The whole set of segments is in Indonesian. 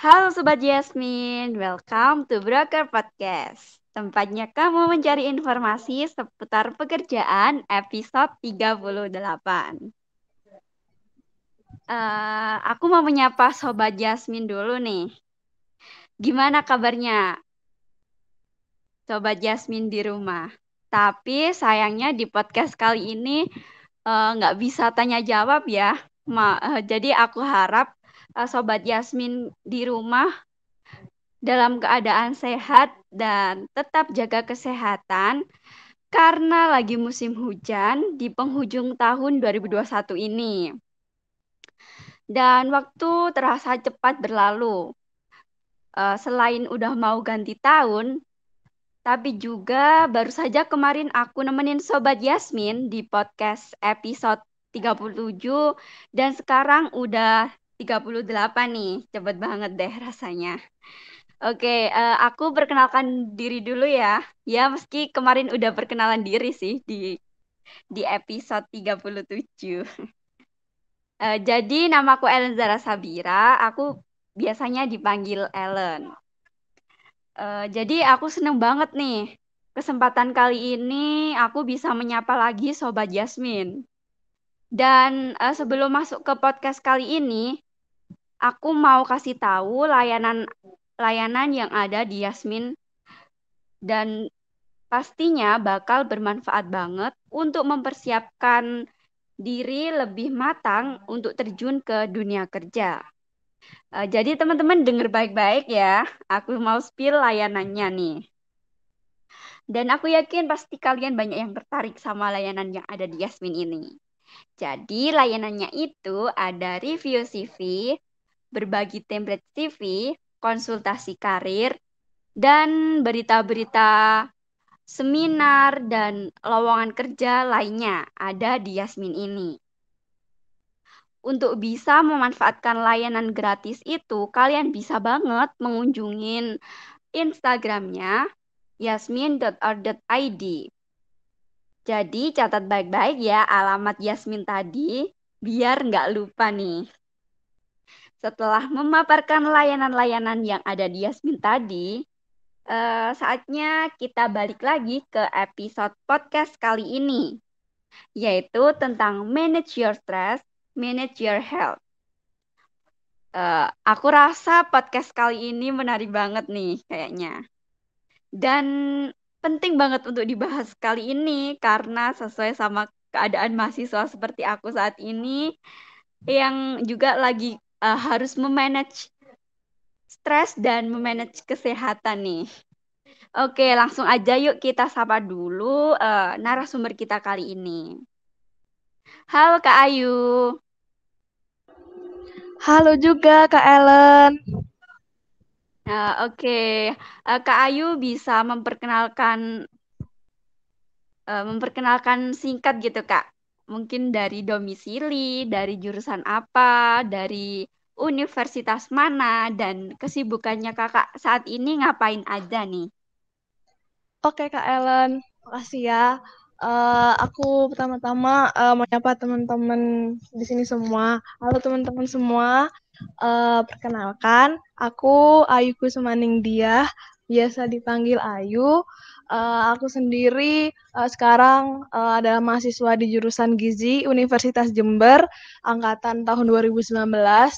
Halo Sobat Yasmin, welcome to Broker Podcast. Tempatnya kamu mencari informasi seputar pekerjaan episode 38. Uh, aku mau menyapa Sobat Yasmin dulu nih. Gimana kabarnya? Sobat Yasmin di rumah. Tapi sayangnya di podcast kali ini uh, nggak bisa tanya jawab ya. Ma, uh, jadi aku harap uh, Sobat Yasmin di rumah dalam keadaan sehat dan tetap jaga kesehatan karena lagi musim hujan di penghujung tahun 2021 ini. Dan waktu terasa cepat berlalu. Uh, selain udah mau ganti tahun, tapi juga baru saja kemarin aku nemenin Sobat Yasmin di podcast episode 37 dan sekarang udah 38 nih. Cepet banget deh rasanya. Oke, uh, aku perkenalkan diri dulu ya. Ya, meski kemarin udah perkenalan diri sih di di episode 37. Uh, jadi namaku Ellen Zara Sabira, aku biasanya dipanggil Ellen. Uh, jadi aku seneng banget nih, kesempatan kali ini aku bisa menyapa lagi Sobat Jasmine. Dan uh, sebelum masuk ke podcast kali ini, aku mau kasih tahu layanan layanan yang ada di Yasmin dan pastinya bakal bermanfaat banget untuk mempersiapkan diri lebih matang untuk terjun ke dunia kerja. Uh, jadi teman-teman dengar baik-baik ya, aku mau spill layanannya nih. Dan aku yakin pasti kalian banyak yang tertarik sama layanan yang ada di Yasmin ini. Jadi layanannya itu ada review CV, berbagi template CV, konsultasi karir, dan berita-berita seminar, dan lowongan kerja lainnya ada di Yasmin ini. Untuk bisa memanfaatkan layanan gratis itu, kalian bisa banget mengunjungin Instagramnya yasmin.or.id. Jadi catat baik-baik ya alamat Yasmin tadi, biar nggak lupa nih. Setelah memaparkan layanan-layanan yang ada di Yasmin tadi, uh, saatnya kita balik lagi ke episode podcast kali ini, yaitu tentang manage your stress, manage your health. Uh, aku rasa podcast kali ini menarik banget nih kayaknya. Dan penting banget untuk dibahas kali ini karena sesuai sama keadaan mahasiswa seperti aku saat ini yang juga lagi uh, harus memanage stres dan memanage kesehatan nih. Oke, langsung aja yuk kita sapa dulu uh, narasumber kita kali ini. Halo Kak Ayu. Halo juga Kak Ellen. Uh, Oke, okay. uh, Kak Ayu bisa memperkenalkan uh, memperkenalkan singkat gitu Kak. Mungkin dari domisili, dari jurusan apa, dari universitas mana dan kesibukannya kakak saat ini ngapain aja nih? Oke Kak Ellen, makasih ya. Uh, aku pertama-tama uh, menyapa teman-teman di sini semua. Halo teman-teman semua. Uh, perkenalkan, aku Ayu Kusemaning Dia, biasa dipanggil Ayu. Uh, aku sendiri uh, sekarang uh, adalah mahasiswa di jurusan Gizi Universitas Jember angkatan tahun 2019.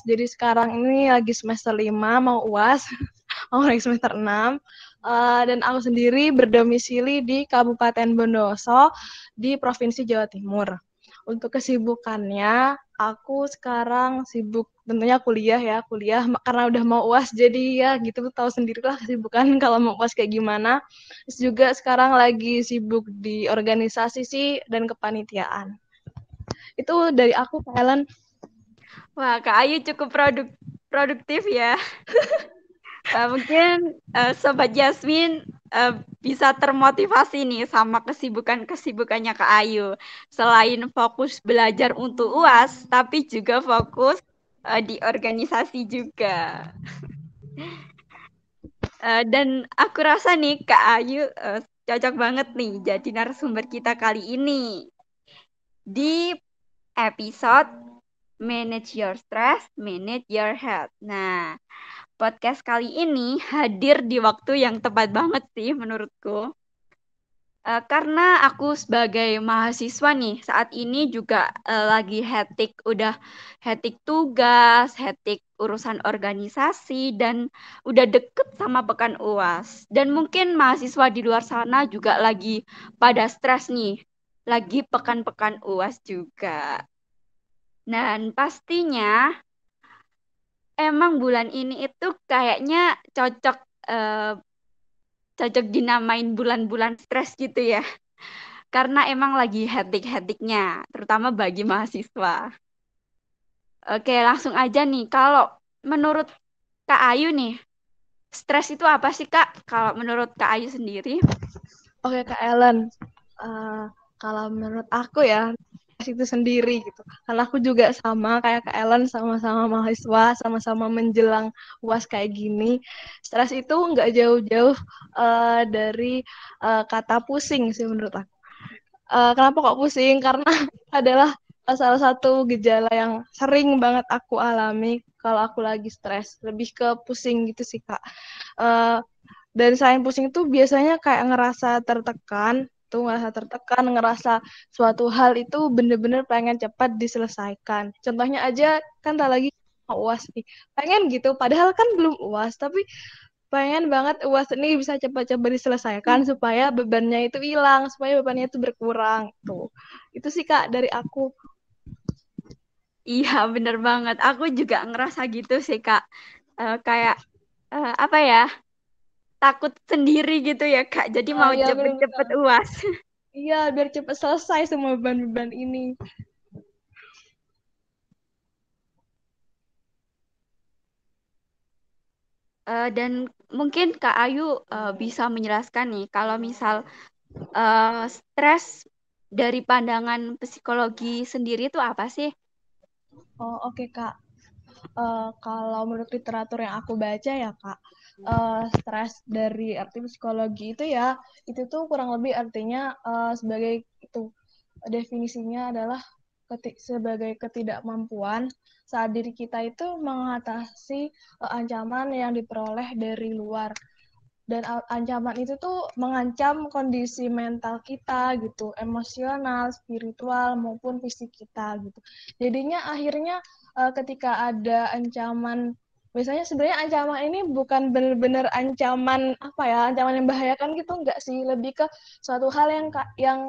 Jadi sekarang ini lagi semester 5 mau UAS, mau naik semester 6. Uh, dan aku sendiri berdomisili di Kabupaten Bondowoso di Provinsi Jawa Timur. Untuk kesibukannya, aku sekarang sibuk tentunya kuliah ya kuliah karena udah mau uas jadi ya gitu tahu sendirilah kesibukan kalau mau uas kayak gimana. Terus juga sekarang lagi sibuk di organisasi sih dan kepanitiaan. Itu dari aku Kak Ellen. Wah Kak Ayu cukup produk produktif ya uh, mungkin uh, sobat Jasmine uh, bisa termotivasi nih sama kesibukan-kesibukannya Kak Ayu. Selain fokus belajar untuk UAS, tapi juga fokus uh, di organisasi juga. uh, dan aku rasa nih Kak Ayu uh, cocok banget nih jadi narasumber kita kali ini di episode Manage Your Stress, Manage Your Health. Nah, podcast kali ini hadir di waktu yang tepat banget sih menurutku. Uh, karena aku sebagai mahasiswa nih saat ini juga uh, lagi hetik udah hetik tugas, hetik urusan organisasi dan udah deket sama pekan UAS. Dan mungkin mahasiswa di luar sana juga lagi pada stres nih. Lagi pekan-pekan UAS juga. Dan pastinya emang bulan ini itu kayaknya cocok uh, cocok dinamain bulan-bulan stres gitu ya. Karena emang lagi hedik-hediknya, terutama bagi mahasiswa. Oke, langsung aja nih. Kalau menurut Kak Ayu nih, stres itu apa sih Kak? Kalau menurut Kak Ayu sendiri? Oke Kak Ellen, uh, kalau menurut aku ya, itu sendiri gitu. Karena aku juga sama kayak Kak Ellen sama-sama mahasiswa, sama-sama menjelang UAS kayak gini. Stres itu nggak jauh-jauh uh, dari uh, kata pusing sih menurut aku. Uh, kenapa kok pusing? Karena adalah salah satu gejala yang sering banget aku alami kalau aku lagi stres. Lebih ke pusing gitu sih Kak. Uh, dan selain pusing itu biasanya kayak ngerasa tertekan tuh ngerasa tertekan, ngerasa suatu hal itu bener-bener pengen cepat diselesaikan. Contohnya aja kan tak lagi uas nih, pengen gitu, padahal kan belum uas, tapi pengen banget uas ini bisa cepat-cepat diselesaikan supaya bebannya itu hilang, supaya bebannya itu berkurang. Tuh, itu sih kak dari aku. Iya bener banget, aku juga ngerasa gitu sih kak, uh, kayak uh, apa ya? Takut sendiri gitu ya kak jadi oh, mau iya, cepet-cepet uas iya biar cepet selesai semua beban-beban ini uh, dan mungkin kak Ayu uh, bisa menjelaskan nih kalau misal uh, stres dari pandangan psikologi sendiri itu apa sih? Oh oke okay, kak. Uh, kalau menurut literatur yang aku baca ya kak, uh, stres dari arti psikologi itu ya itu tuh kurang lebih artinya uh, sebagai itu definisinya adalah ketik, sebagai ketidakmampuan saat diri kita itu mengatasi uh, ancaman yang diperoleh dari luar dan ancaman itu tuh mengancam kondisi mental kita gitu, emosional, spiritual maupun fisik kita gitu. Jadinya akhirnya ketika ada ancaman biasanya sebenarnya ancaman ini bukan benar-benar ancaman apa ya ancaman yang membahayakan gitu enggak sih. Lebih ke suatu hal yang yang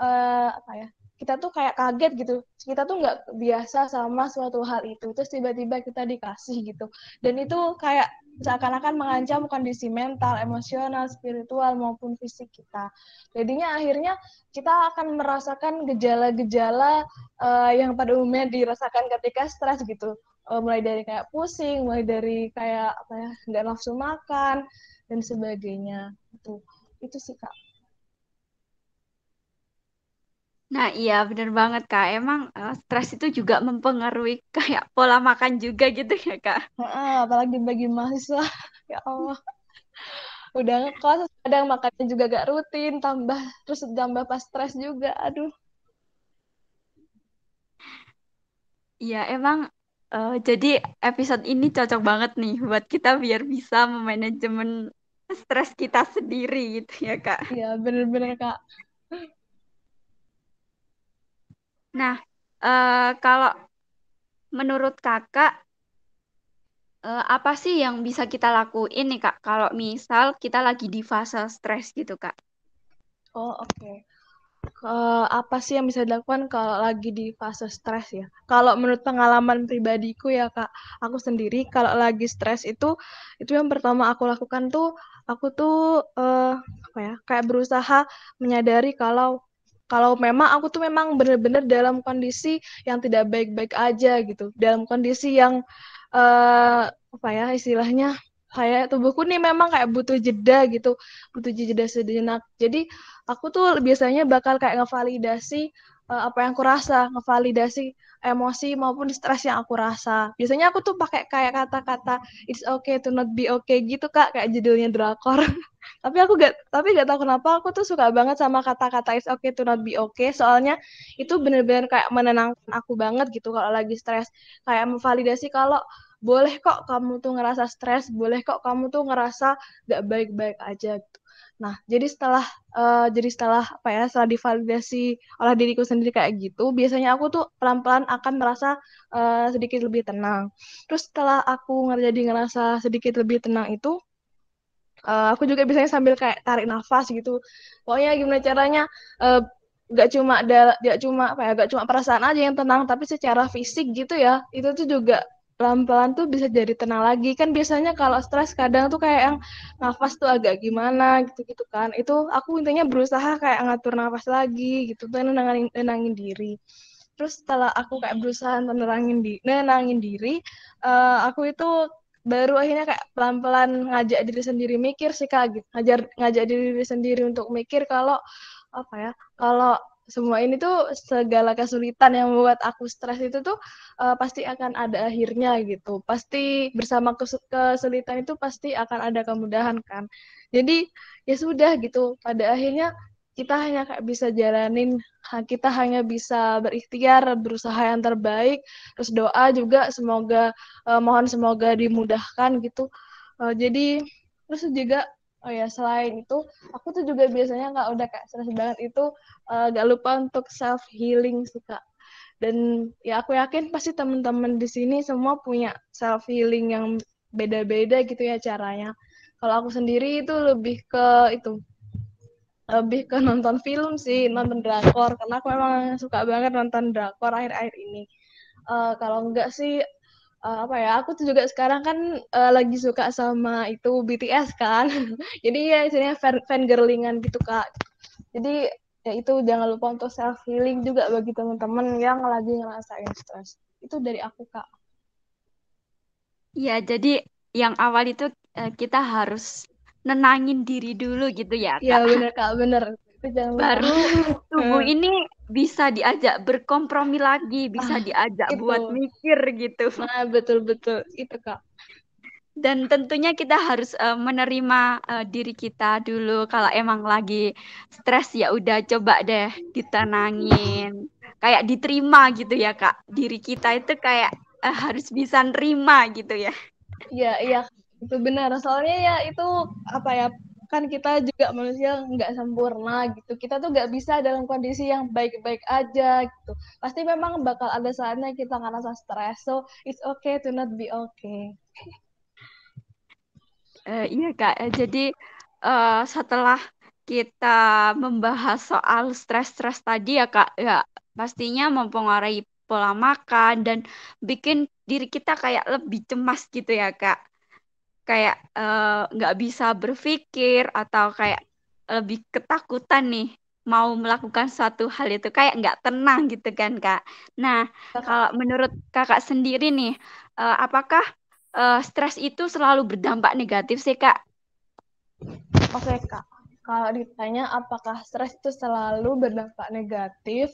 uh, apa ya kita tuh kayak kaget gitu. Kita tuh nggak biasa sama suatu hal itu. Terus tiba-tiba kita dikasih gitu. Dan itu kayak seakan-akan mengancam kondisi mental emosional spiritual maupun fisik kita. Jadinya akhirnya kita akan merasakan gejala-gejala uh, yang pada umumnya dirasakan ketika stres gitu. Uh, mulai dari kayak pusing, mulai dari kayak apa ya nggak nafsu makan dan sebagainya. Itu itu sih kak. Nah iya bener banget kak. Emang uh, stres itu juga mempengaruhi kayak pola makan juga gitu ya kak. Nah, apalagi bagi mahasiswa ya Allah udah ngekos kadang makannya juga gak rutin tambah terus tambah pas stres juga aduh Iya, emang Uh, jadi episode ini cocok banget nih buat kita biar bisa memanajemen stres kita sendiri gitu ya kak. Iya bener-bener kak. Nah uh, kalau menurut kakak uh, apa sih yang bisa kita lakuin nih kak kalau misal kita lagi di fase stres gitu kak? Oh oke. Okay uh, apa sih yang bisa dilakukan kalau lagi di fase stres ya? Kalau menurut pengalaman pribadiku ya kak, aku sendiri kalau lagi stres itu, itu yang pertama aku lakukan tuh, aku tuh uh, apa ya, kayak berusaha menyadari kalau kalau memang aku tuh memang benar-benar dalam kondisi yang tidak baik-baik aja gitu, dalam kondisi yang uh, apa ya istilahnya kayak tubuhku nih memang kayak butuh jeda gitu, butuh jeda sejenak. Jadi aku tuh biasanya bakal kayak ngevalidasi uh, apa yang aku rasa, ngevalidasi emosi maupun stres yang aku rasa. Biasanya aku tuh pakai kayak kata-kata it's okay to not be okay gitu kak, kayak judulnya drakor. tapi aku gak, tapi gak tahu kenapa aku tuh suka banget sama kata-kata it's okay to not be okay. Soalnya itu bener-bener kayak menenangkan aku banget gitu kalau lagi stres. Kayak memvalidasi kalau boleh kok kamu tuh ngerasa stres boleh kok kamu tuh ngerasa gak baik-baik aja gitu nah jadi setelah uh, jadi setelah apa ya setelah divalidasi oleh diriku sendiri kayak gitu biasanya aku tuh pelan-pelan akan merasa uh, sedikit lebih tenang. Terus setelah aku jadi ngerasa sedikit lebih tenang itu uh, aku juga biasanya sambil kayak tarik nafas gitu. Pokoknya gimana caranya uh, gak cuma gak cuma apa ya gak cuma perasaan aja yang tenang tapi secara fisik gitu ya itu tuh juga pelan-pelan tuh bisa jadi tenang lagi. Kan biasanya kalau stres kadang tuh kayak yang nafas tuh agak gimana gitu-gitu kan. Itu aku intinya berusaha kayak ngatur nafas lagi gitu tuh nenangin nenangin diri. Terus setelah aku kayak berusaha nenangin di nenangin diri uh, aku itu baru akhirnya kayak pelan-pelan ngajak diri sendiri mikir sih kak gitu. Ngajar ngajak diri sendiri untuk mikir kalau apa ya kalau semua ini tuh segala kesulitan yang membuat aku stres itu tuh uh, pasti akan ada akhirnya gitu. Pasti bersama kesulitan itu pasti akan ada kemudahan kan. Jadi ya sudah gitu. Pada akhirnya kita hanya bisa jalanin kita hanya bisa berikhtiar berusaha yang terbaik terus doa juga semoga uh, mohon semoga dimudahkan gitu. Uh, jadi terus juga oh ya selain itu aku tuh juga biasanya nggak udah kayak stres banget itu uh, gak lupa untuk self healing sih kak. Dan ya aku yakin pasti teman-teman di sini semua punya self healing yang beda-beda gitu ya caranya. Kalau aku sendiri itu lebih ke itu lebih ke nonton film sih nonton drakor karena aku memang suka banget nonton drakor akhir-akhir ini. Uh, kalau enggak sih uh, apa ya aku tuh juga sekarang kan uh, lagi suka sama itu BTS kan. Jadi ya istilahnya fan, fan girlingan gitu kak. Jadi ya itu jangan lupa untuk self healing juga bagi teman-teman yang lagi ngerasain stres. Itu dari aku kak. Ya jadi yang awal itu kita harus nenangin diri dulu gitu ya kak. Iya bener kak. Bener. Baru tubuh ini bisa diajak berkompromi lagi, bisa ah, diajak itu. buat mikir gitu. Nah betul betul itu kak. Dan tentunya kita harus uh, menerima uh, diri kita dulu. Kalau emang lagi stres ya udah coba deh ditenangin, kayak diterima gitu ya kak. Diri kita itu kayak uh, harus bisa nerima gitu ya. Iya iya itu benar soalnya ya itu apa ya kan kita juga manusia nggak sempurna gitu. Kita tuh nggak bisa dalam kondisi yang baik-baik aja gitu. Pasti memang bakal ada saatnya kita ngerasa stres. So it's okay to not be okay. Uh, iya kak. Eh, jadi uh, setelah kita membahas soal stres-stres tadi ya kak ya pastinya mempengaruhi pola makan dan bikin diri kita kayak lebih cemas gitu ya kak kayak eh, nggak uh, bisa berpikir atau kayak lebih ketakutan nih mau melakukan suatu hal itu kayak nggak tenang gitu kan kak. Nah kalau menurut kakak sendiri nih, uh, apakah uh, stres itu selalu berdampak negatif sih kak? Oke kak, kalau ditanya apakah stres itu selalu berdampak negatif,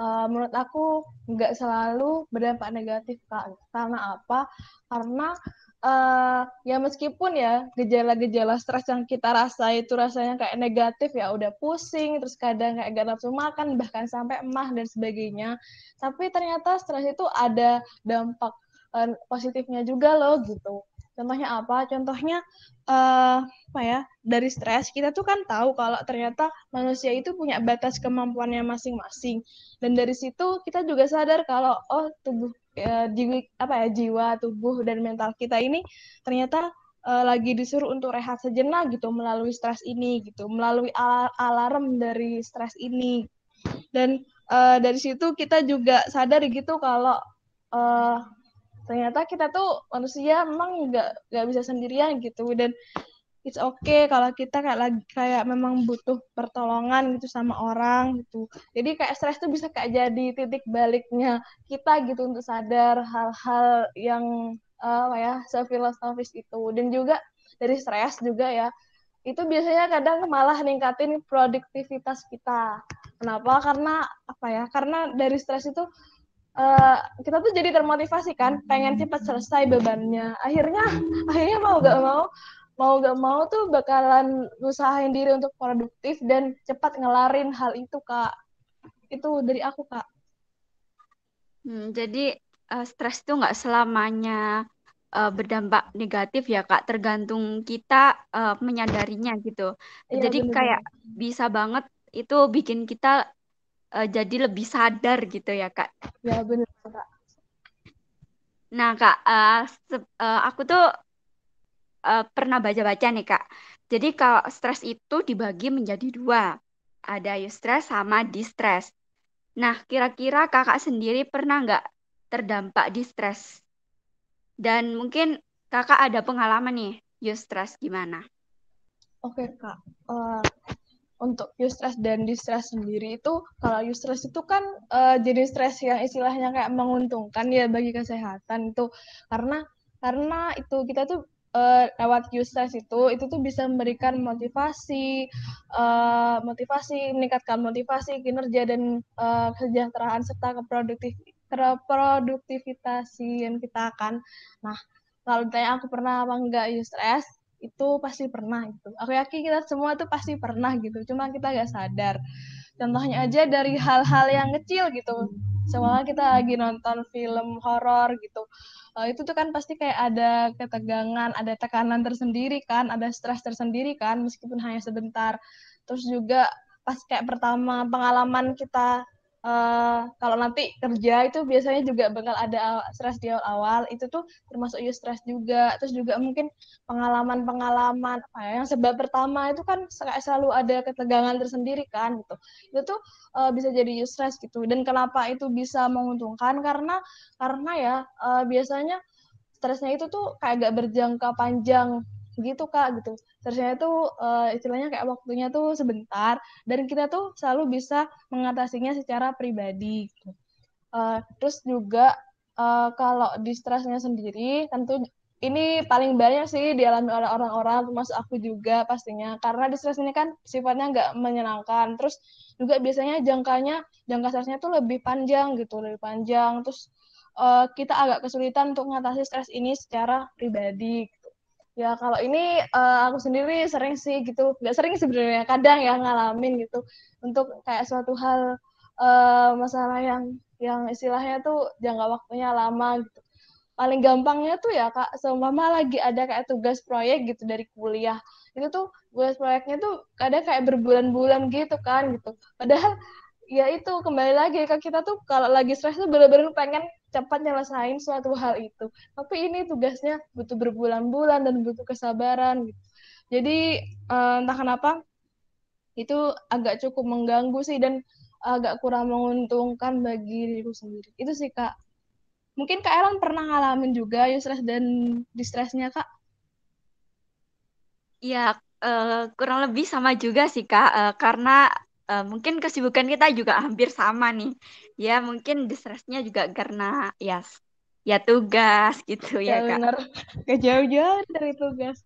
uh, menurut aku nggak selalu berdampak negatif kak. Karena apa? Karena uh, ya meskipun ya gejala-gejala stres yang kita rasa itu rasanya kayak negatif ya udah pusing terus kadang kayak gak nafsu makan bahkan sampai emah dan sebagainya. Tapi ternyata stres itu ada dampak uh, positifnya juga loh gitu. Contohnya apa? Contohnya uh, apa ya dari stres kita tuh kan tahu kalau ternyata manusia itu punya batas kemampuannya masing-masing. Dan dari situ kita juga sadar kalau oh tubuh uh, jiwa apa ya jiwa tubuh dan mental kita ini ternyata uh, lagi disuruh untuk rehat sejenak gitu melalui stres ini gitu melalui al alarm dari stres ini. Dan uh, dari situ kita juga sadar gitu kalau uh, ternyata kita tuh manusia memang nggak nggak bisa sendirian gitu. Dan it's okay kalau kita kayak lagi kayak memang butuh pertolongan gitu sama orang gitu. Jadi kayak stres tuh bisa kayak jadi titik baliknya kita gitu untuk sadar hal-hal yang uh, apa ya filosofis itu dan juga dari stres juga ya itu biasanya kadang malah ningkatin produktivitas kita. Kenapa? Karena apa ya? Karena dari stres itu uh, kita tuh jadi termotivasi kan, pengen cepat selesai bebannya. Akhirnya, akhirnya mau gak mau mau gak mau tuh bakalan usahain diri untuk produktif dan cepat ngelarin hal itu kak itu dari aku kak hmm, jadi uh, stres itu nggak selamanya uh, berdampak negatif ya Kak, tergantung kita uh, menyadarinya gitu. Iya, Jadi bener kayak bisa banget itu bikin kita uh, jadi lebih sadar gitu ya Kak. Ya benar Kak. Nah Kak, uh, uh, aku tuh uh, pernah baca-baca nih Kak. Jadi kalau stres itu dibagi menjadi dua. Ada eustress sama distress. Nah, kira-kira kakak sendiri pernah nggak terdampak distress? Dan mungkin kakak ada pengalaman nih, eustress gimana? Oke kak, uh, untuk eustress dan distress sendiri itu, kalau eustress itu kan uh, jenis stres yang istilahnya kayak menguntungkan ya bagi kesehatan itu, karena karena itu kita tuh uh, lewat eustress itu itu tuh bisa memberikan motivasi uh, motivasi meningkatkan motivasi kinerja dan uh, kesejahteraan serta keproduktif keproduktivitasian kita kan nah kalau ditanya aku pernah apa enggak eustress itu pasti pernah gitu. Aku yakin kita semua tuh pasti pernah gitu cuma kita gak sadar. Contohnya aja dari hal-hal yang kecil gitu semoga kita lagi nonton film horor gitu uh, itu tuh kan pasti kayak ada ketegangan ada tekanan tersendiri kan ada stres tersendiri kan meskipun hanya sebentar. Terus juga pas kayak pertama pengalaman kita uh, kalau nanti kerja itu biasanya juga bakal ada stres di awal-awal itu tuh termasuk you stres juga. Terus juga mungkin pengalaman-pengalaman ya yang sebab pertama itu kan selalu ada ketegangan tersendiri kan gitu. Itu tuh uh, bisa jadi you stres gitu. Dan kenapa itu bisa menguntungkan? Karena karena ya uh, biasanya stresnya itu tuh kayak gak berjangka panjang gitu kak gitu. Stresnya itu uh, istilahnya kayak waktunya tuh sebentar dan kita tuh selalu bisa mengatasinya secara pribadi gitu. uh, terus juga uh, kalau di stresnya sendiri tentu ini paling banyak sih dialami oleh orang-orang termasuk aku juga pastinya. Karena di stres ini kan sifatnya nggak menyenangkan. Terus juga biasanya jangkanya jangka stresnya tuh lebih panjang gitu lebih panjang. Terus uh, kita agak kesulitan untuk mengatasi stres ini secara pribadi Ya kalau ini uh, aku sendiri sering sih gitu, nggak sering sebenarnya, kadang ya ngalamin gitu untuk kayak suatu hal uh, masalah yang yang istilahnya tuh jangka waktunya lama gitu. Paling gampangnya tuh ya kak, seumpama lagi ada kayak tugas proyek gitu dari kuliah, itu tuh tugas proyeknya tuh kadang kayak berbulan-bulan gitu kan gitu. Padahal ya itu kembali lagi ke kita tuh kalau lagi stres tuh bener-bener pengen cepat nyelesain suatu hal itu. Tapi ini tugasnya butuh berbulan-bulan dan butuh kesabaran gitu. Jadi uh, entah kenapa itu agak cukup mengganggu sih dan agak kurang menguntungkan bagi diriku sendiri. Itu sih kak. Mungkin kak Ellen pernah ngalamin juga eustress dan distresnya kak? Ya uh, kurang lebih sama juga sih kak. Uh, karena uh, mungkin kesibukan kita juga hampir sama nih. Ya mungkin distressnya juga karena ya ya tugas gitu ya, ya kak. Bener. Gak jauh-jauh dari tugas.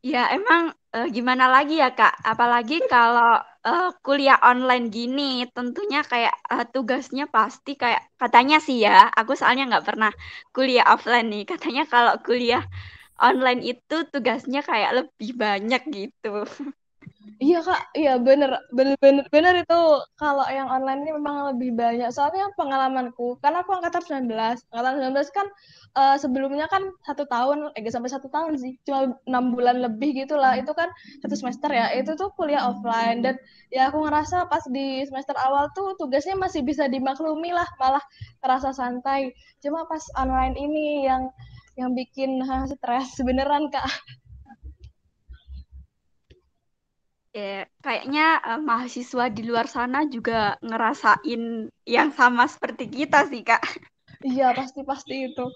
Ya emang uh, gimana lagi ya kak? Apalagi kalau uh, kuliah online gini, tentunya kayak uh, tugasnya pasti kayak katanya sih ya. Aku soalnya nggak pernah kuliah offline nih. Katanya kalau kuliah online itu tugasnya kayak lebih banyak gitu. Iya kak, iya bener, bener, bener, bener itu kalau yang online ini memang lebih banyak. Soalnya pengalamanku, karena aku angkatan 19, angkatan 19 kan uh, sebelumnya kan satu tahun, eh sampai satu tahun sih, cuma enam bulan lebih gitulah. Itu kan satu semester ya, itu tuh kuliah offline. Dan ya aku ngerasa pas di semester awal tuh tugasnya masih bisa dimaklumi lah, malah terasa santai. Cuma pas online ini yang yang bikin stres beneran kak ya kayaknya uh, mahasiswa di luar sana juga ngerasain yang sama seperti kita sih kak. Iya pasti pasti itu.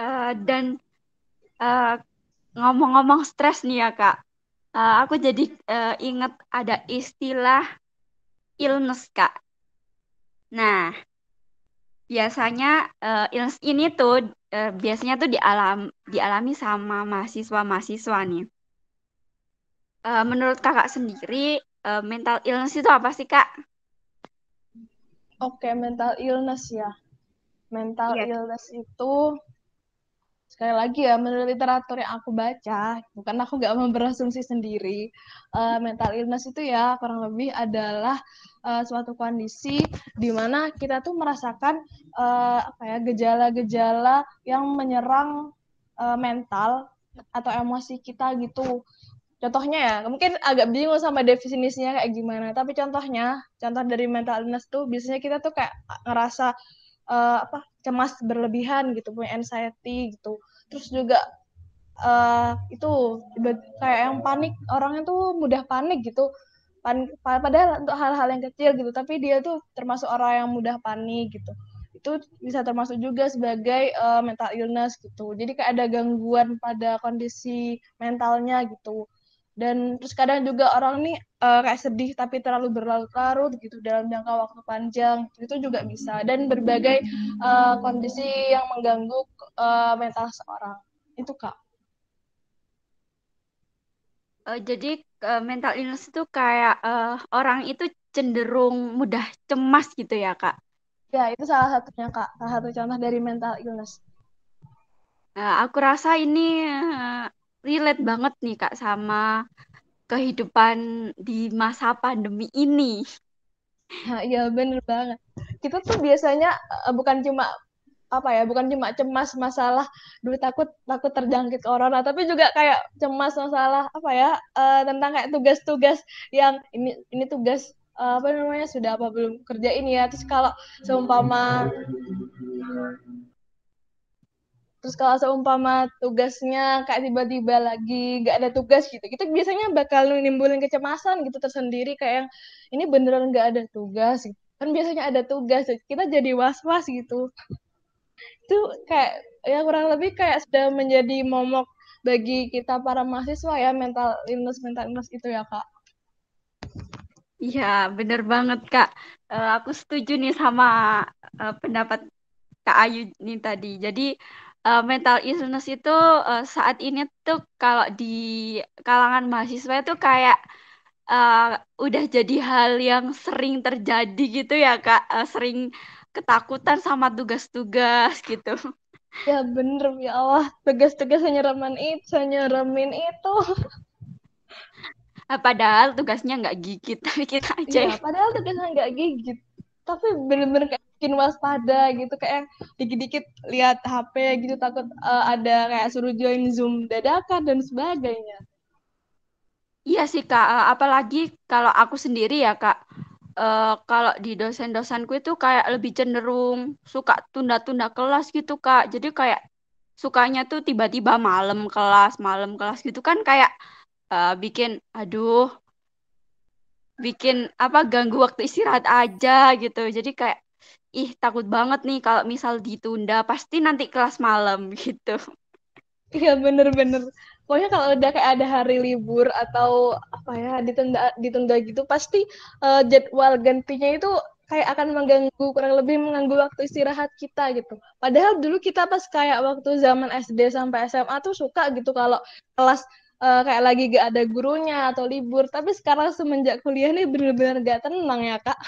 Uh, dan uh, ngomong-ngomong stres nih ya kak. Uh, aku jadi uh, inget ada istilah illness kak. Nah biasanya uh, illness ini tuh uh, biasanya tuh dialam dialami sama mahasiswa-mahasiswa nih. Uh, menurut kakak sendiri uh, mental illness itu apa sih kak? Oke okay, mental illness ya. Mental yeah. illness itu sekali lagi ya menurut literatur yang aku baca bukan aku nggak mau berasumsi sendiri uh, mental illness itu ya kurang lebih adalah uh, suatu kondisi di mana kita tuh merasakan uh, apa ya gejala-gejala yang menyerang uh, mental atau emosi kita gitu. Contohnya ya mungkin agak bingung sama definisinya kayak gimana tapi contohnya contoh dari mental illness tuh biasanya kita tuh kayak ngerasa uh, apa cemas berlebihan gitu punya anxiety gitu. Terus juga uh, itu kayak yang panik orangnya tuh mudah panik gitu. Pan padahal untuk hal-hal yang kecil gitu tapi dia tuh termasuk orang yang mudah panik gitu. Itu bisa termasuk juga sebagai uh, mental illness gitu. Jadi kayak ada gangguan pada kondisi mentalnya gitu dan terus kadang juga orang nih uh, kayak sedih tapi terlalu berlarut-larut gitu dalam jangka waktu panjang. Itu juga bisa. Dan berbagai uh, kondisi yang mengganggu uh, mental seorang. Itu kak. Uh, jadi uh, mental illness itu kayak uh, orang itu cenderung mudah cemas gitu ya kak? Ya itu salah satunya kak. Salah satu contoh dari mental illness. Uh, aku rasa ini uh, relate banget nih Kak sama kehidupan di masa pandemi ini. Iya bener banget. Kita tuh biasanya uh, bukan cuma apa ya, bukan cuma cemas masalah dulu takut takut terjangkit corona, tapi juga kayak cemas masalah apa ya uh, tentang kayak tugas-tugas yang ini ini tugas uh, apa namanya sudah apa belum kerja ini ya. Terus kalau seumpama terus kalau seumpama tugasnya kayak tiba-tiba lagi nggak ada tugas gitu kita biasanya bakal nimbulin kecemasan gitu tersendiri kayak yang ini beneran nggak ada tugas gitu. kan biasanya ada tugas kita jadi was-was gitu itu kayak ya kurang lebih kayak sudah menjadi momok bagi kita para mahasiswa ya mental illness mental illness itu ya kak Iya, bener banget Kak. Uh, aku setuju nih sama uh, pendapat Kak Ayu nih tadi. Jadi uh, mental illness itu uh, saat ini tuh kalau di kalangan mahasiswa itu kayak uh, udah jadi hal yang sering terjadi gitu ya kak. Uh, sering ketakutan sama tugas-tugas gitu. Ya bener ya Allah. Tugas-tugas nyeramin itu nyeramin itu. Padahal tugasnya nggak gigit tapi kita aja ya, padahal tugasnya nggak gigit tapi bener-bener kayak bikin waspada gitu kayak dikit-dikit lihat HP gitu takut uh, ada kayak suruh join Zoom dadakan dan sebagainya. Iya sih Kak, uh, apalagi kalau aku sendiri ya Kak, uh, kalau di dosen-dosenku itu kayak lebih cenderung suka tunda-tunda kelas gitu Kak. Jadi kayak sukanya tuh tiba-tiba malam kelas, malam kelas gitu kan kayak uh, bikin aduh bikin apa ganggu waktu istirahat aja gitu. Jadi kayak ih takut banget nih kalau misal ditunda pasti nanti kelas malam gitu. Iya bener-bener. Pokoknya kalau udah kayak ada hari libur atau apa ya ditunda ditunda gitu pasti uh, jadwal gantinya itu kayak akan mengganggu kurang lebih mengganggu waktu istirahat kita gitu. Padahal dulu kita pas kayak waktu zaman SD sampai SMA tuh suka gitu kalau kelas uh, kayak lagi gak ada gurunya atau libur. Tapi sekarang semenjak kuliah nih bener-bener gak tenang ya kak.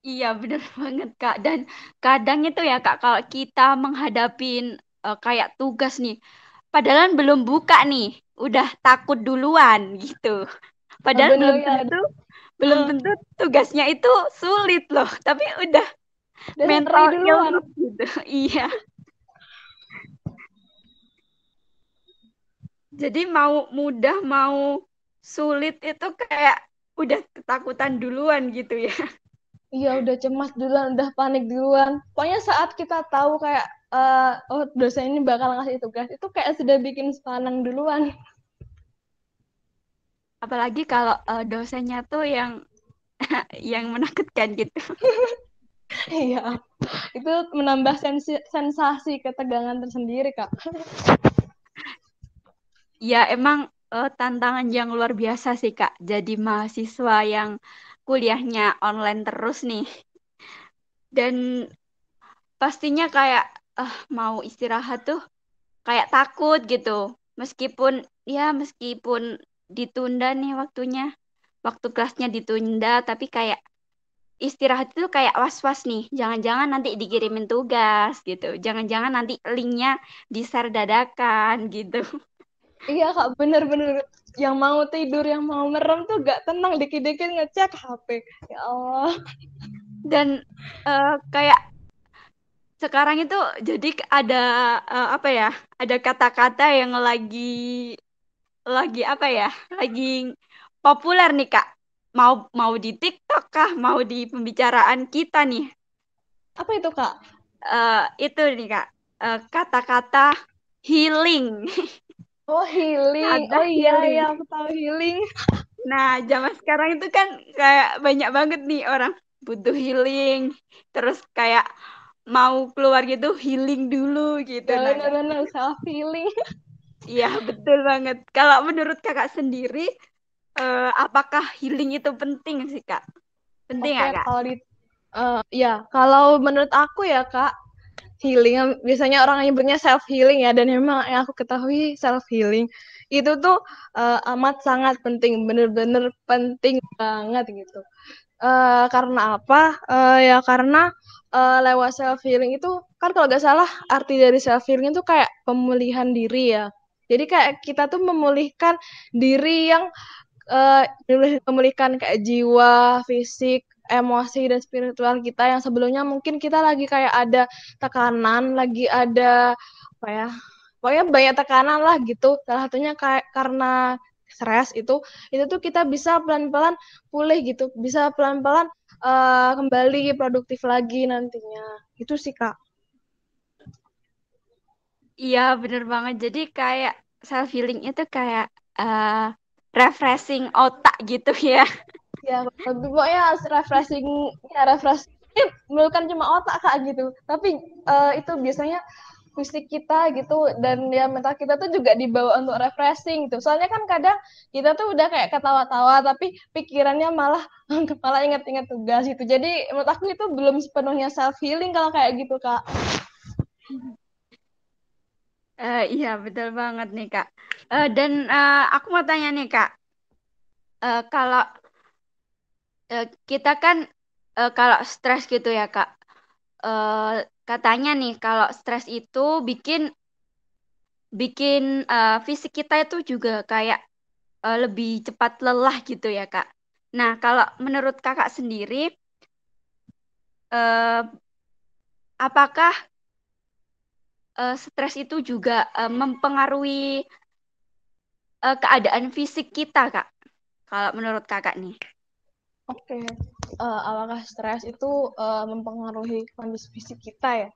Iya, bener banget, Kak. Dan kadang itu ya, Kak, kalau kita menghadapi uh, kayak tugas nih, padahal belum buka nih, udah takut duluan gitu. Padahal belum ya. tentu belum hmm. tentu tugasnya itu sulit loh, tapi udah Dan mental duluan gitu. iya. Jadi mau mudah mau sulit itu kayak udah ketakutan duluan gitu ya. Iya udah cemas duluan, udah panik duluan. Pokoknya saat kita tahu kayak uh, oh dosen ini bakal ngasih tugas, itu kayak sudah bikin sepanang duluan. Apalagi kalau uh, dosennya tuh yang yang menakutkan gitu. Iya, itu menambah sensi, sensasi ketegangan tersendiri kak. Ya emang uh, tantangan yang luar biasa sih kak. Jadi mahasiswa yang kuliahnya online terus nih. Dan pastinya kayak uh, mau istirahat tuh kayak takut gitu. Meskipun ya meskipun ditunda nih waktunya. Waktu kelasnya ditunda tapi kayak istirahat itu kayak was-was nih. Jangan-jangan nanti dikirimin tugas gitu. Jangan-jangan nanti linknya di-share dadakan gitu. Iya kak, bener-bener yang mau tidur, yang mau merem tuh gak tenang dikit-dikit ngecek HP. Ya Allah. Dan uh, kayak sekarang itu jadi ada uh, apa ya? Ada kata-kata yang lagi lagi apa ya? Lagi populer nih kak mau mau di TikTok kah, mau di pembicaraan kita nih. Apa itu kak? Uh, itu nih kak, uh, kata-kata healing. Oh healing, Ada oh iya healing. iya aku tahu healing. Nah zaman sekarang itu kan kayak banyak banget nih orang butuh healing, terus kayak mau keluar gitu healing dulu gitu. Ya, nah, benar-benar self healing. Iya betul banget. Kalau menurut kakak sendiri, uh, apakah healing itu penting sih kak? Penting okay, kak? Kalau di, uh, ya kalau menurut aku ya kak, healing biasanya orang nyebutnya self healing ya dan memang yang aku ketahui self healing itu tuh uh, amat sangat penting, bener-bener penting banget gitu. Uh, karena apa? Uh, ya karena uh, lewat self healing itu kan kalau nggak salah arti dari self healing itu kayak pemulihan diri ya. Jadi kayak kita tuh memulihkan diri yang uh, memulihkan kayak jiwa, fisik, emosi dan spiritual kita yang sebelumnya mungkin kita lagi kayak ada tekanan, lagi ada apa ya? Pokoknya banyak tekanan lah gitu. Salah satunya kayak karena stres itu itu tuh kita bisa pelan-pelan pulih gitu, bisa pelan-pelan uh, kembali produktif lagi nantinya. Itu sih, Kak. Iya, bener banget. Jadi kayak self healing itu kayak uh, refreshing otak gitu ya. Ya, pokoknya refreshing ya refreshing bukan cuma otak kak gitu, tapi uh, itu biasanya fisik kita gitu dan ya mental kita tuh juga dibawa untuk refreshing gitu. Soalnya kan kadang kita tuh udah kayak ketawa-tawa tapi pikirannya malah kepala inget-inget tugas gitu. Jadi menurut aku itu belum sepenuhnya self healing kalau kayak gitu kak. Uh, iya betul banget nih kak. Uh, dan uh, aku mau tanya nih kak, uh, kalau uh, kita kan uh, kalau stres gitu ya kak, uh, katanya nih kalau stres itu bikin bikin uh, fisik kita itu juga kayak uh, lebih cepat lelah gitu ya kak. Nah kalau menurut kakak sendiri, uh, apakah uh, stres itu juga uh, mempengaruhi uh, keadaan fisik kita, Kak? Kalau menurut Kakak nih. Oke, okay. uh, apakah stres itu uh, mempengaruhi kondisi fisik kita ya?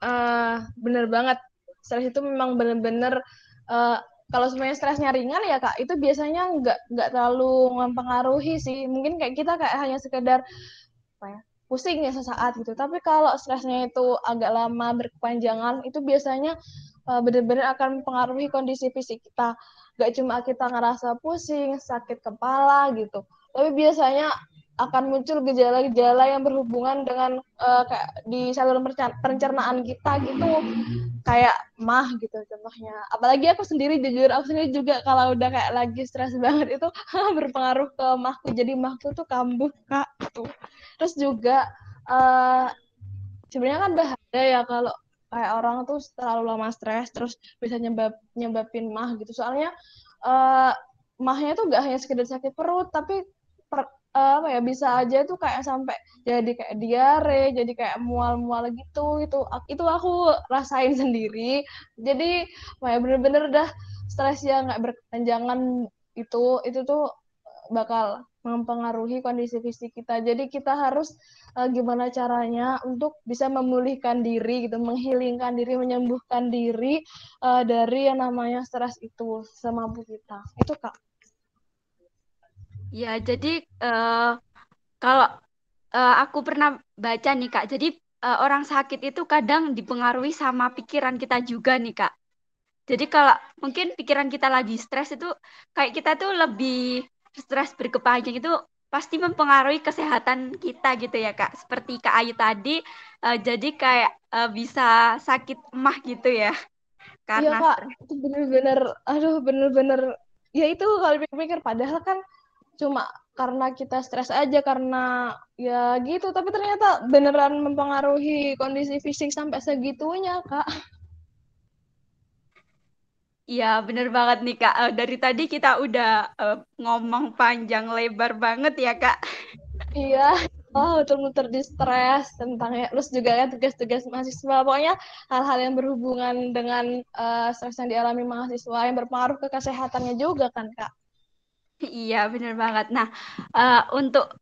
Uh, bener banget, stres itu memang bener-bener uh, kalau semuanya stresnya ringan ya kak, itu biasanya nggak nggak terlalu mempengaruhi sih. Mungkin kayak kita kayak hanya sekedar apa ya pusing ya sesaat gitu. Tapi kalau stresnya itu agak lama berkepanjangan, itu biasanya uh, benar-benar akan mempengaruhi kondisi fisik kita gak cuma kita ngerasa pusing, sakit kepala gitu, tapi biasanya akan muncul gejala-gejala yang berhubungan dengan uh, kayak di saluran pencernaan kita gitu. Kayak mah gitu contohnya. Apalagi aku sendiri jujur aku sendiri juga kalau udah kayak lagi stres banget itu berpengaruh ke mahku. Jadi mahku tuh kambuh kak tuh terus juga uh, sebenarnya kan bahaya ya kalau kayak orang tuh terlalu lama stres terus bisa nyebab nyebabin mah gitu. Soalnya uh, mahnya tuh gak hanya sekedar sakit perut tapi apa ya bisa aja tuh kayak sampai jadi kayak diare jadi kayak mual-mual gitu itu itu aku rasain sendiri jadi kayak bener-bener dah stres yang nggak berkepanjangan itu itu tuh bakal mempengaruhi kondisi fisik kita. Jadi kita harus uh, gimana caranya untuk bisa memulihkan diri gitu, menghilingkan diri, menyembuhkan diri uh, dari yang namanya stres itu semampu kita. Itu Kak. Ya, jadi uh, kalau uh, aku pernah baca nih Kak, jadi uh, orang sakit itu kadang dipengaruhi sama pikiran kita juga nih Kak. Jadi kalau mungkin pikiran kita lagi stres itu kayak kita tuh lebih stres berkepanjang itu pasti mempengaruhi kesehatan kita gitu ya kak. Seperti kak Ayu tadi uh, jadi kayak uh, bisa sakit emah gitu ya karena iya kak itu bener-bener aduh bener-bener. Ya itu kalau pikir-pikir padahal kan cuma karena kita stres aja karena ya gitu tapi ternyata beneran mempengaruhi kondisi fisik sampai segitunya kak Iya, bener banget nih Kak. Uh, dari tadi kita udah uh, ngomong panjang lebar banget ya Kak. Iya, oh muter-muter di stres tentang ya, terus juga ya tugas-tugas mahasiswa. Pokoknya hal-hal yang berhubungan dengan uh, stres yang dialami mahasiswa yang berpengaruh ke kesehatannya juga kan Kak. Iya, bener banget. Nah, uh, untuk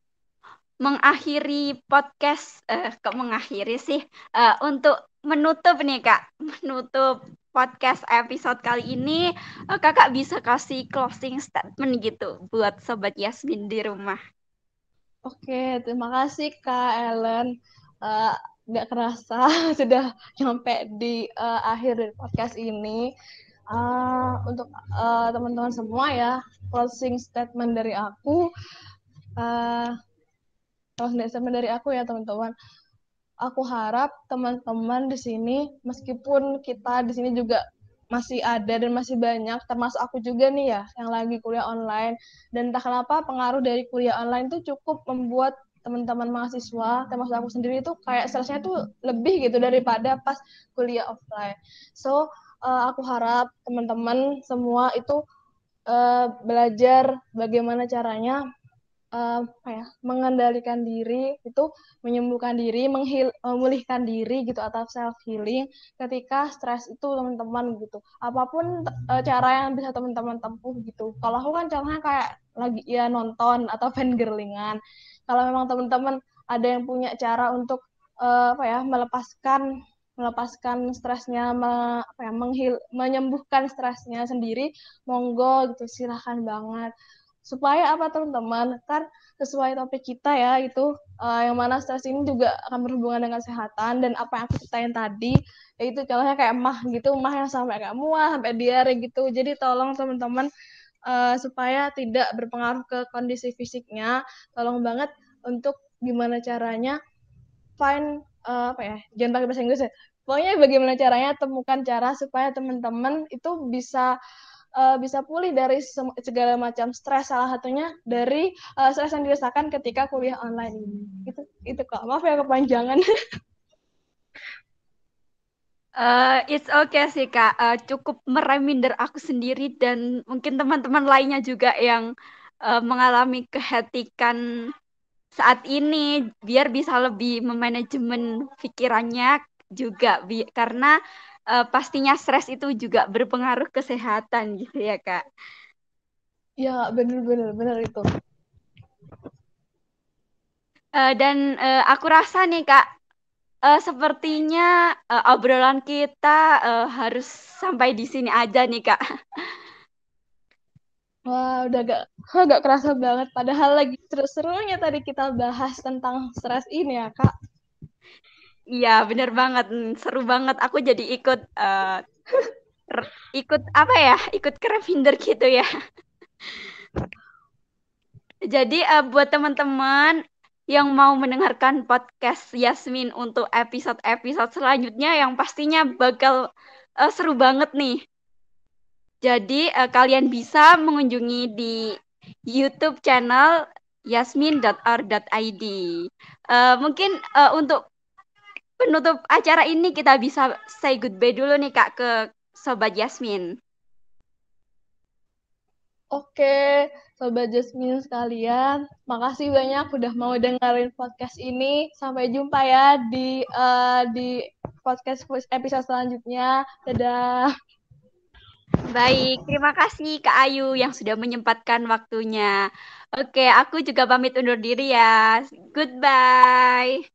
mengakhiri podcast, uh, kok mengakhiri sih? Uh, untuk menutup nih Kak, menutup podcast episode kali ini, uh, Kakak bisa kasih closing statement gitu buat Sobat Yasmin di rumah. Oke, terima kasih Kak Ellen. Uh, gak kerasa sudah nyampe di uh, akhir podcast ini. Uh, untuk teman-teman uh, semua ya, closing statement dari aku. Uh, closing statement dari aku ya teman-teman. Aku harap teman-teman di sini, meskipun kita di sini juga masih ada dan masih banyak, termasuk aku juga nih ya, yang lagi kuliah online. Dan entah kenapa pengaruh dari kuliah online itu cukup membuat teman-teman mahasiswa, termasuk aku sendiri itu kayak stresnya tuh lebih gitu daripada pas kuliah offline. So, uh, aku harap teman-teman semua itu uh, belajar bagaimana caranya uh, apa ya mengendalikan diri itu menyembuhkan diri menghil memulihkan diri gitu atau self healing ketika stres itu teman-teman gitu. Apa pun uh, cara yang bisa teman-teman tempuh gitu. Kalau aku kan caranya kayak lagi ya nonton atau fangirlingan. Kalau memang teman-teman ada yang punya cara untuk uh, apa ya melepaskan melepaskan stresnya, me, apa ya, menghil, menyembuhkan stresnya sendiri, monggo gitu, silahkan banget. Supaya apa teman-teman? Kan sesuai topik kita ya itu uh, yang mana stres ini juga akan berhubungan dengan kesehatan dan apa yang aku ceritain tadi yaitu contohnya kayak mah gitu mah yang sampai kayak mual sampai diare gitu. Jadi tolong teman-teman uh, supaya tidak berpengaruh ke kondisi fisiknya tolong banget untuk gimana caranya find uh, apa ya jangan pakai bahasa Inggris ya. Pokoknya bagaimana caranya temukan cara supaya teman-teman itu bisa uh, bisa pulih dari segala macam stres salah satunya dari uh, stres yang dirasakan ketika kuliah online ini. Itu itu kok maaf ya kepanjangan. Uh, it's okay sih kak, uh, cukup mereminder aku sendiri dan mungkin teman-teman lainnya juga yang uh, mengalami kehatikan saat ini biar bisa lebih memanajemen pikirannya juga bi karena uh, pastinya stres itu juga berpengaruh kesehatan gitu ya kak. Ya benar-benar benar itu. Uh, dan uh, aku rasa nih kak, uh, sepertinya uh, obrolan kita uh, harus sampai di sini aja nih kak. Wah, udah gak, gak kerasa banget. Padahal lagi seru-serunya tadi kita bahas tentang stres ini ya, Kak. Iya, bener banget. Seru banget. Aku jadi ikut uh, ikut apa ya? Ikut kerefinder gitu ya. jadi uh, buat teman-teman yang mau mendengarkan podcast Yasmin untuk episode-episode selanjutnya yang pastinya bakal uh, seru banget nih. Jadi uh, kalian bisa mengunjungi di YouTube channel yasmin.r.id. Uh, mungkin uh, untuk penutup acara ini kita bisa say goodbye dulu nih Kak ke Sobat Yasmin. Oke, Sobat Jasmine sekalian, makasih banyak udah mau dengerin podcast ini. Sampai jumpa ya di uh, di podcast episode selanjutnya. Dadah. Baik, terima kasih Kak Ayu yang sudah menyempatkan waktunya. Oke, aku juga pamit undur diri ya. Goodbye.